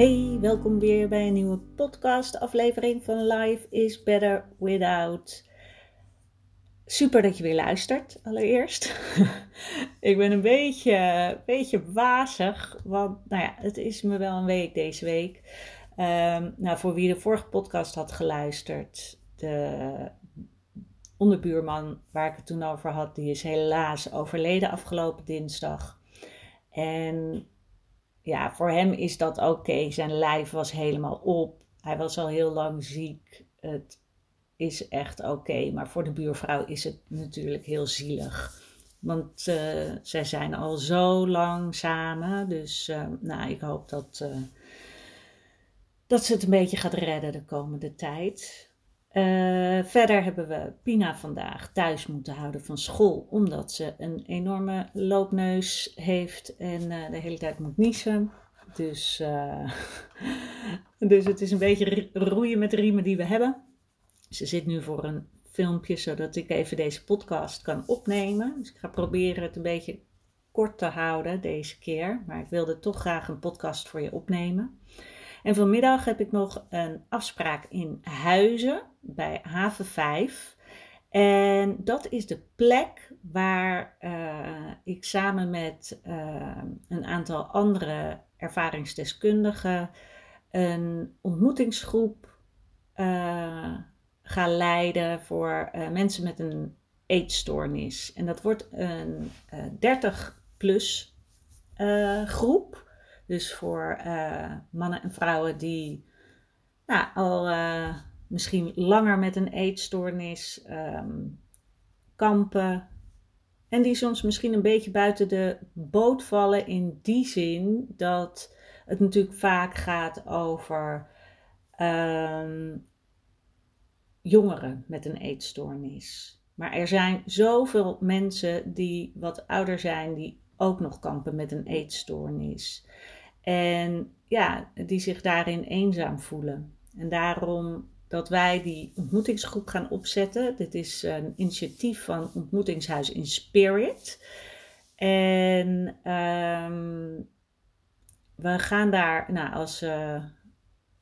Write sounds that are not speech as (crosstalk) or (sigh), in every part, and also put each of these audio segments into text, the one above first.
Hey, welkom weer bij een nieuwe podcast aflevering van Life is Better Without. Super dat je weer luistert, allereerst. (laughs) ik ben een beetje, beetje wazig, want nou ja, het is me wel een week deze week. Um, nou, voor wie de vorige podcast had geluisterd, de onderbuurman waar ik het toen over had, die is helaas overleden afgelopen dinsdag. En ja, voor hem is dat oké. Zijn lijf was helemaal op. Hij was al heel lang ziek. Het is echt oké. Maar voor de buurvrouw is het natuurlijk heel zielig. Want uh, zij zijn al zo lang samen. Dus uh, nou, ik hoop dat, uh, dat ze het een beetje gaat redden de komende tijd. Uh, verder hebben we Pina vandaag thuis moeten houden van school, omdat ze een enorme loopneus heeft en uh, de hele tijd moet niezen. Dus, uh, (laughs) dus het is een beetje roeien met de riemen die we hebben. Ze zit nu voor een filmpje, zodat ik even deze podcast kan opnemen. Dus ik ga proberen het een beetje kort te houden deze keer. Maar ik wilde toch graag een podcast voor je opnemen. En vanmiddag heb ik nog een afspraak in Huizen bij Haven 5. En dat is de plek waar uh, ik samen met uh, een aantal andere ervaringsdeskundigen een ontmoetingsgroep uh, ga leiden voor mensen met een eetstoornis. En dat wordt een 30 plus groep. Dus voor uh, mannen en vrouwen die nou, al uh, misschien langer met een eetstoornis um, kampen. En die soms misschien een beetje buiten de boot vallen in die zin dat het natuurlijk vaak gaat over um, jongeren met een eetstoornis. Maar er zijn zoveel mensen die wat ouder zijn, die ook nog kampen met een eetstoornis. En ja, die zich daarin eenzaam voelen. En daarom dat wij die ontmoetingsgroep gaan opzetten. Dit is een initiatief van Ontmoetingshuis in Spirit. En um, we gaan daar, nou, als uh,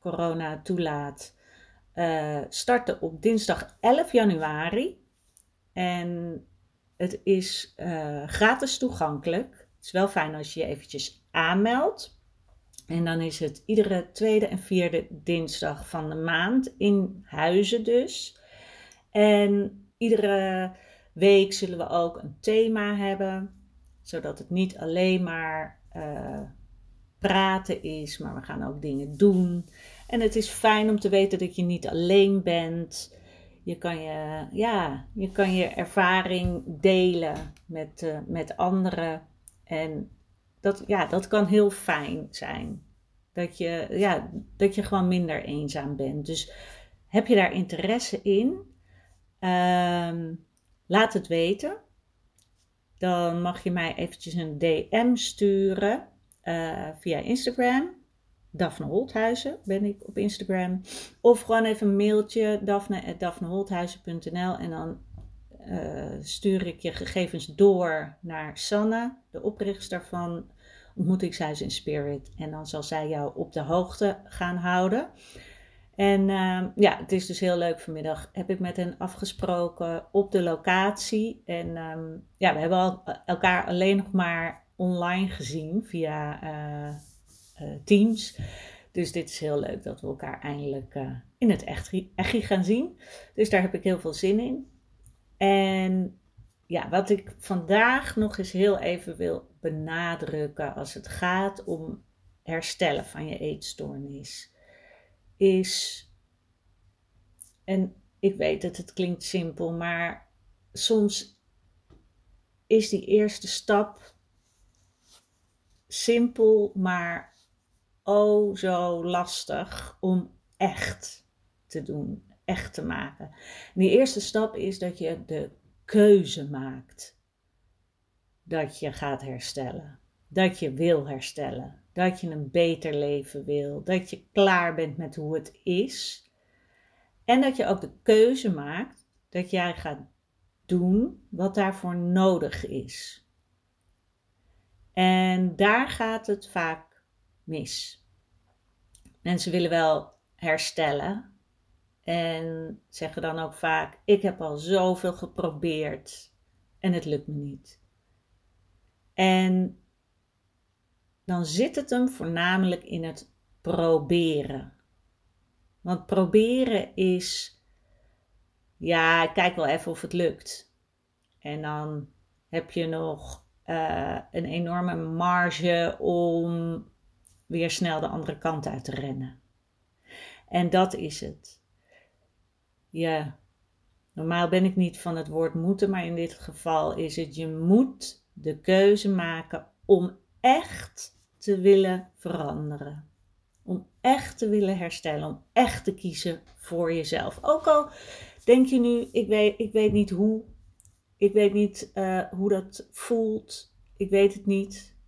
corona toelaat, uh, starten op dinsdag 11 januari. En het is uh, gratis toegankelijk. Het is wel fijn als je je eventjes aanmeldt. En dan is het iedere tweede en vierde dinsdag van de maand in huizen dus. En iedere week zullen we ook een thema hebben, zodat het niet alleen maar uh, praten is, maar we gaan ook dingen doen. En het is fijn om te weten dat je niet alleen bent. Je kan je, ja, je, kan je ervaring delen met, uh, met anderen. En dat, ja, dat kan heel fijn zijn. Dat je, ja, dat je gewoon minder eenzaam bent. Dus heb je daar interesse in? Um, laat het weten. Dan mag je mij eventjes een DM sturen uh, via Instagram. Daphne Holthuizen ben ik op Instagram. Of gewoon even een mailtje, daphne.daphneholthuizen.nl en dan uh, stuur ik je gegevens door naar Sanne, de oprichter van Ontmoetingshuis in Spirit. En dan zal zij jou op de hoogte gaan houden. En uh, ja, het is dus heel leuk. Vanmiddag heb ik met hen afgesproken op de locatie. En um, ja, we hebben al, elkaar alleen nog maar online gezien via uh, uh, Teams. Dus dit is heel leuk dat we elkaar eindelijk in het echt gaan zien. Dus daar heb ik heel veel zin in. En ja, wat ik vandaag nog eens heel even wil benadrukken als het gaat om herstellen van je eetstoornis, is, en ik weet dat het klinkt simpel, maar soms is die eerste stap simpel, maar oh zo lastig om echt te doen, echt te maken. En die eerste stap is dat je de keuze maakt dat je gaat herstellen, dat je wil herstellen, dat je een beter leven wil, dat je klaar bent met hoe het is en dat je ook de keuze maakt dat jij gaat doen wat daarvoor nodig is. En daar gaat het vaak mis. Mensen willen wel herstellen en zeggen dan ook vaak: Ik heb al zoveel geprobeerd en het lukt me niet. En dan zit het hem voornamelijk in het proberen. Want proberen is, ja, ik kijk wel even of het lukt. En dan heb je nog uh, een enorme marge om weer snel de andere kant uit te rennen. En dat is het. Ja, normaal ben ik niet van het woord moeten, maar in dit geval is het je moet de keuze maken om echt te willen veranderen. Om echt te willen herstellen, om echt te kiezen voor jezelf. Ook al denk je nu, ik weet, ik weet niet hoe, ik weet niet uh, hoe dat voelt, ik weet het niet.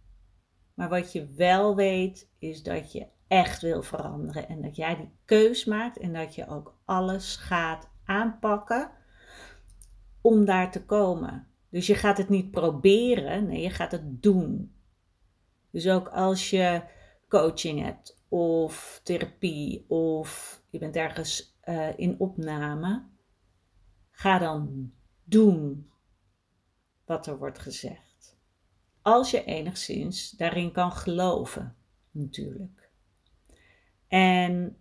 Maar wat je wel weet, is dat je echt wil veranderen en dat jij die keus maakt en dat je ook alles gaat aanpakken om daar te komen. Dus je gaat het niet proberen, nee, je gaat het doen. Dus ook als je coaching hebt of therapie of je bent ergens uh, in opname, ga dan doen wat er wordt gezegd. Als je enigszins daarin kan geloven, natuurlijk. En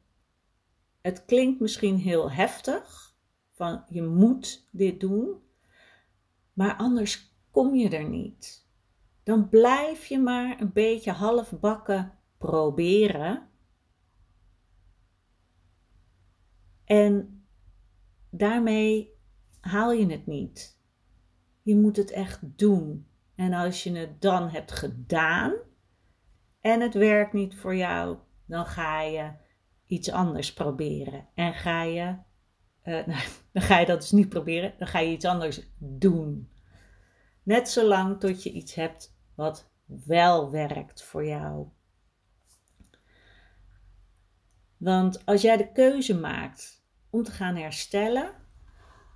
het klinkt misschien heel heftig, van je moet dit doen, maar anders kom je er niet. Dan blijf je maar een beetje halfbakken proberen. En daarmee haal je het niet. Je moet het echt doen. En als je het dan hebt gedaan en het werkt niet voor jou, dan ga je iets anders proberen. En ga je, (laughs) uh, dan ga je dat dus niet proberen, dan ga je iets anders doen. Net zolang tot je iets hebt wat wel werkt voor jou. Want als jij de keuze maakt om te gaan herstellen,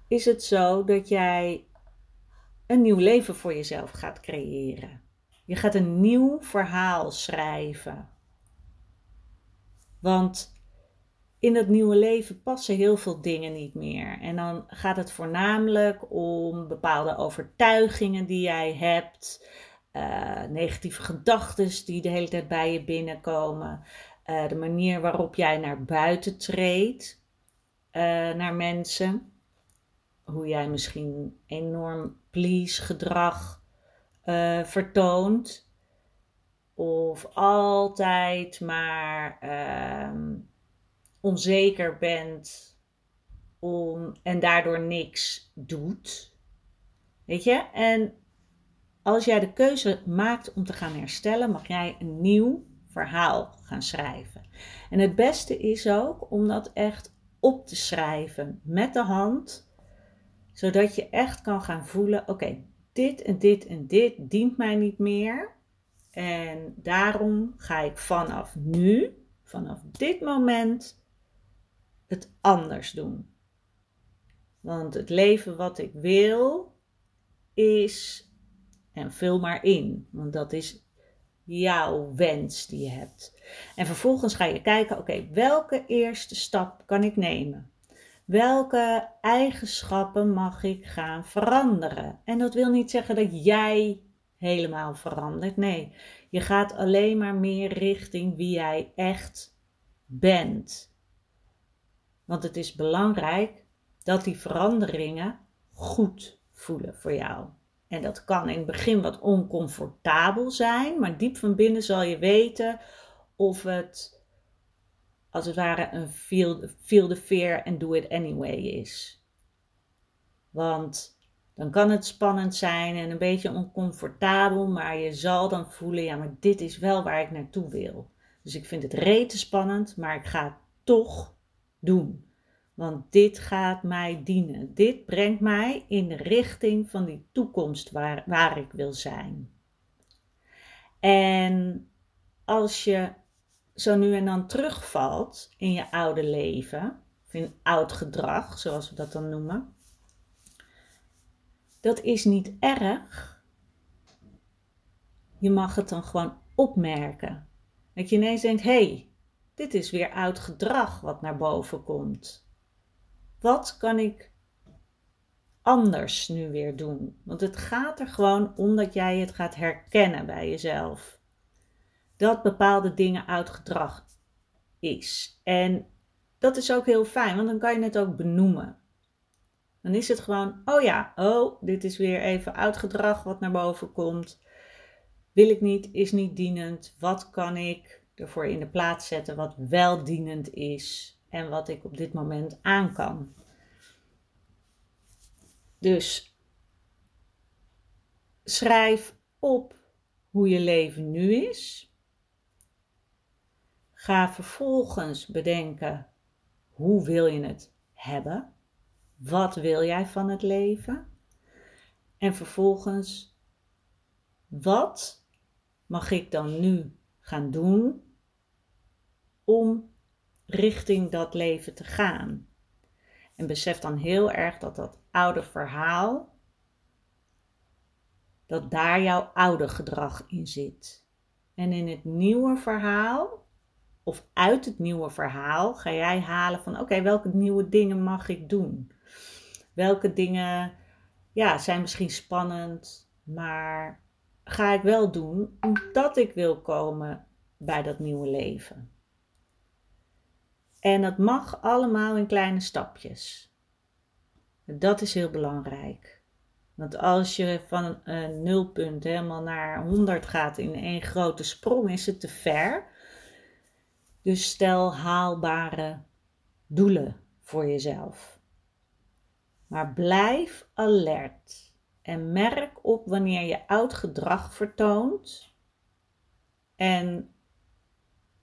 is het zo dat jij een nieuw leven voor jezelf gaat creëren. Je gaat een nieuw verhaal schrijven. Want in dat nieuwe leven passen heel veel dingen niet meer. En dan gaat het voornamelijk om bepaalde overtuigingen die jij hebt, uh, negatieve gedachten die de hele tijd bij je binnenkomen, uh, de manier waarop jij naar buiten treedt uh, naar mensen, hoe jij misschien enorm please gedrag vertoont. Of altijd maar uh, onzeker bent om, en daardoor niks doet. Weet je? En als jij de keuze maakt om te gaan herstellen, mag jij een nieuw verhaal gaan schrijven. En het beste is ook om dat echt op te schrijven met de hand, zodat je echt kan gaan voelen: oké, dit en dit en dit dient mij niet meer. En daarom ga ik vanaf nu, vanaf dit moment, het anders doen. Want het leven wat ik wil is, en vul maar in, want dat is jouw wens die je hebt. En vervolgens ga je kijken, oké, welke eerste stap kan ik nemen? Welke eigenschappen mag ik gaan veranderen? En dat wil niet zeggen dat jij helemaal verandert. Nee, je gaat alleen maar meer richting wie jij echt bent. Want het is belangrijk dat die veranderingen goed voelen voor jou. En dat kan in het begin wat oncomfortabel zijn, maar diep van binnen zal je weten of het als het ware een feel, feel the fear and do it anyway is. Want dan kan het spannend zijn en een beetje oncomfortabel, maar je zal dan voelen, ja, maar dit is wel waar ik naartoe wil. Dus ik vind het rete spannend, maar ik ga het toch doen. Want dit gaat mij dienen. Dit brengt mij in de richting van die toekomst waar, waar ik wil zijn. En als je zo nu en dan terugvalt in je oude leven, of in oud gedrag, zoals we dat dan noemen, dat is niet erg. Je mag het dan gewoon opmerken. Dat je ineens denkt: hé, hey, dit is weer oud gedrag wat naar boven komt. Wat kan ik anders nu weer doen? Want het gaat er gewoon om dat jij het gaat herkennen bij jezelf. Dat bepaalde dingen oud gedrag is. En dat is ook heel fijn, want dan kan je het ook benoemen. Dan is het gewoon, oh ja, oh, dit is weer even oud gedrag wat naar boven komt. Wil ik niet, is niet dienend. Wat kan ik ervoor in de plaats zetten wat wel dienend is en wat ik op dit moment aan kan? Dus schrijf op hoe je leven nu is. Ga vervolgens bedenken hoe wil je het hebben? Wat wil jij van het leven? En vervolgens, wat mag ik dan nu gaan doen om richting dat leven te gaan? En besef dan heel erg dat dat oude verhaal, dat daar jouw oude gedrag in zit. En in het nieuwe verhaal, of uit het nieuwe verhaal, ga jij halen van oké, welke nieuwe dingen mag ik doen? Welke dingen ja, zijn misschien spannend, maar ga ik wel doen omdat ik wil komen bij dat nieuwe leven. En dat mag allemaal in kleine stapjes. Dat is heel belangrijk. Want als je van een nulpunt helemaal naar 100 gaat in één grote sprong, is het te ver. Dus stel haalbare doelen voor jezelf. Maar blijf alert en merk op wanneer je oud gedrag vertoont en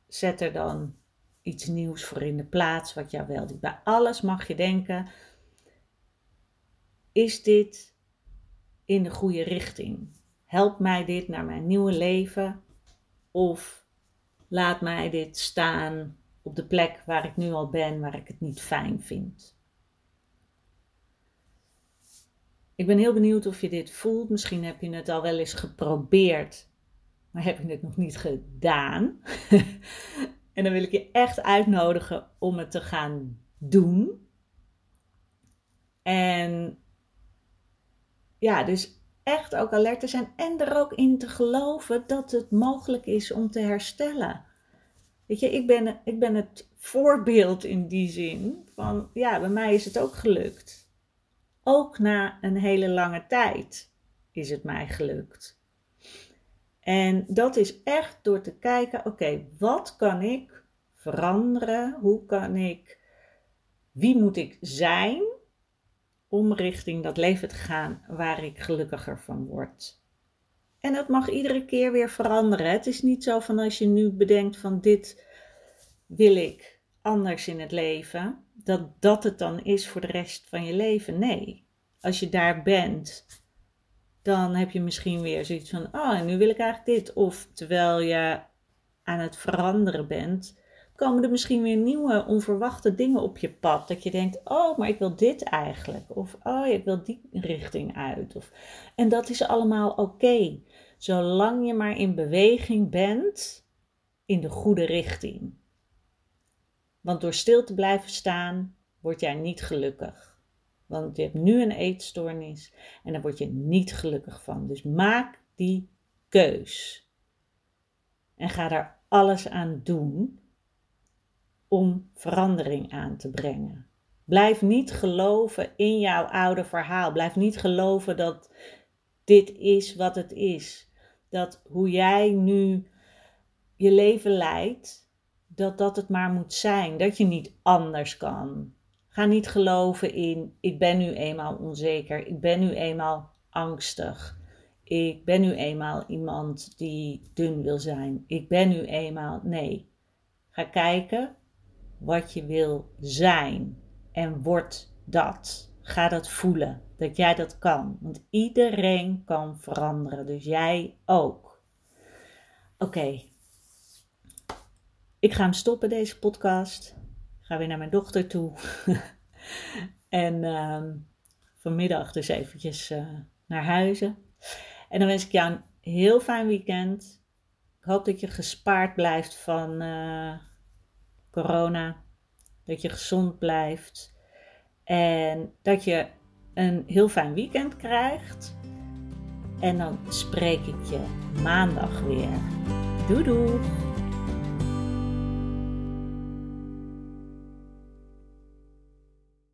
zet er dan iets nieuws voor in de plaats wat jou wel doet. Bij alles mag je denken: is dit in de goede richting? Helpt mij dit naar mijn nieuwe leven? Of laat mij dit staan op de plek waar ik nu al ben, waar ik het niet fijn vind? Ik ben heel benieuwd of je dit voelt. Misschien heb je het al wel eens geprobeerd, maar heb je het nog niet gedaan. (laughs) en dan wil ik je echt uitnodigen om het te gaan doen. En ja, dus echt ook alert te zijn en er ook in te geloven dat het mogelijk is om te herstellen. Weet je, ik ben, ik ben het voorbeeld in die zin van, ja, bij mij is het ook gelukt. Ook na een hele lange tijd is het mij gelukt. En dat is echt door te kijken: oké, wat kan ik veranderen? Hoe kan ik, wie moet ik zijn om richting dat leven te gaan waar ik gelukkiger van word? En dat mag iedere keer weer veranderen. Het is niet zo van als je nu bedenkt van dit wil ik anders in het leven, dat dat het dan is voor de rest van je leven. Nee, als je daar bent, dan heb je misschien weer zoiets van, oh, nu wil ik eigenlijk dit. Of terwijl je aan het veranderen bent, komen er misschien weer nieuwe onverwachte dingen op je pad. Dat je denkt, oh, maar ik wil dit eigenlijk. Of, oh, ik wil die richting uit. Of, en dat is allemaal oké. Zolang je maar in beweging bent in de goede richting. Want door stil te blijven staan, word jij niet gelukkig. Want je hebt nu een eetstoornis en daar word je niet gelukkig van. Dus maak die keus. En ga daar alles aan doen om verandering aan te brengen. Blijf niet geloven in jouw oude verhaal. Blijf niet geloven dat dit is wat het is. Dat hoe jij nu je leven leidt, dat dat het maar moet zijn. Dat je niet anders kan. Ga niet geloven in ik ben nu eenmaal onzeker. Ik ben nu eenmaal angstig. Ik ben nu eenmaal iemand die dun wil zijn. Ik ben nu eenmaal. Nee. Ga kijken wat je wil zijn. En word dat. Ga dat voelen. Dat jij dat kan. Want iedereen kan veranderen. Dus jij ook. Oké. Ik ga hem stoppen, deze podcast. Ga weer naar mijn dochter toe. (laughs) en uh, vanmiddag dus eventjes uh, naar huizen. En dan wens ik jou een heel fijn weekend. Ik hoop dat je gespaard blijft van uh, corona. Dat je gezond blijft. En dat je een heel fijn weekend krijgt. En dan spreek ik je maandag weer. Doei doei!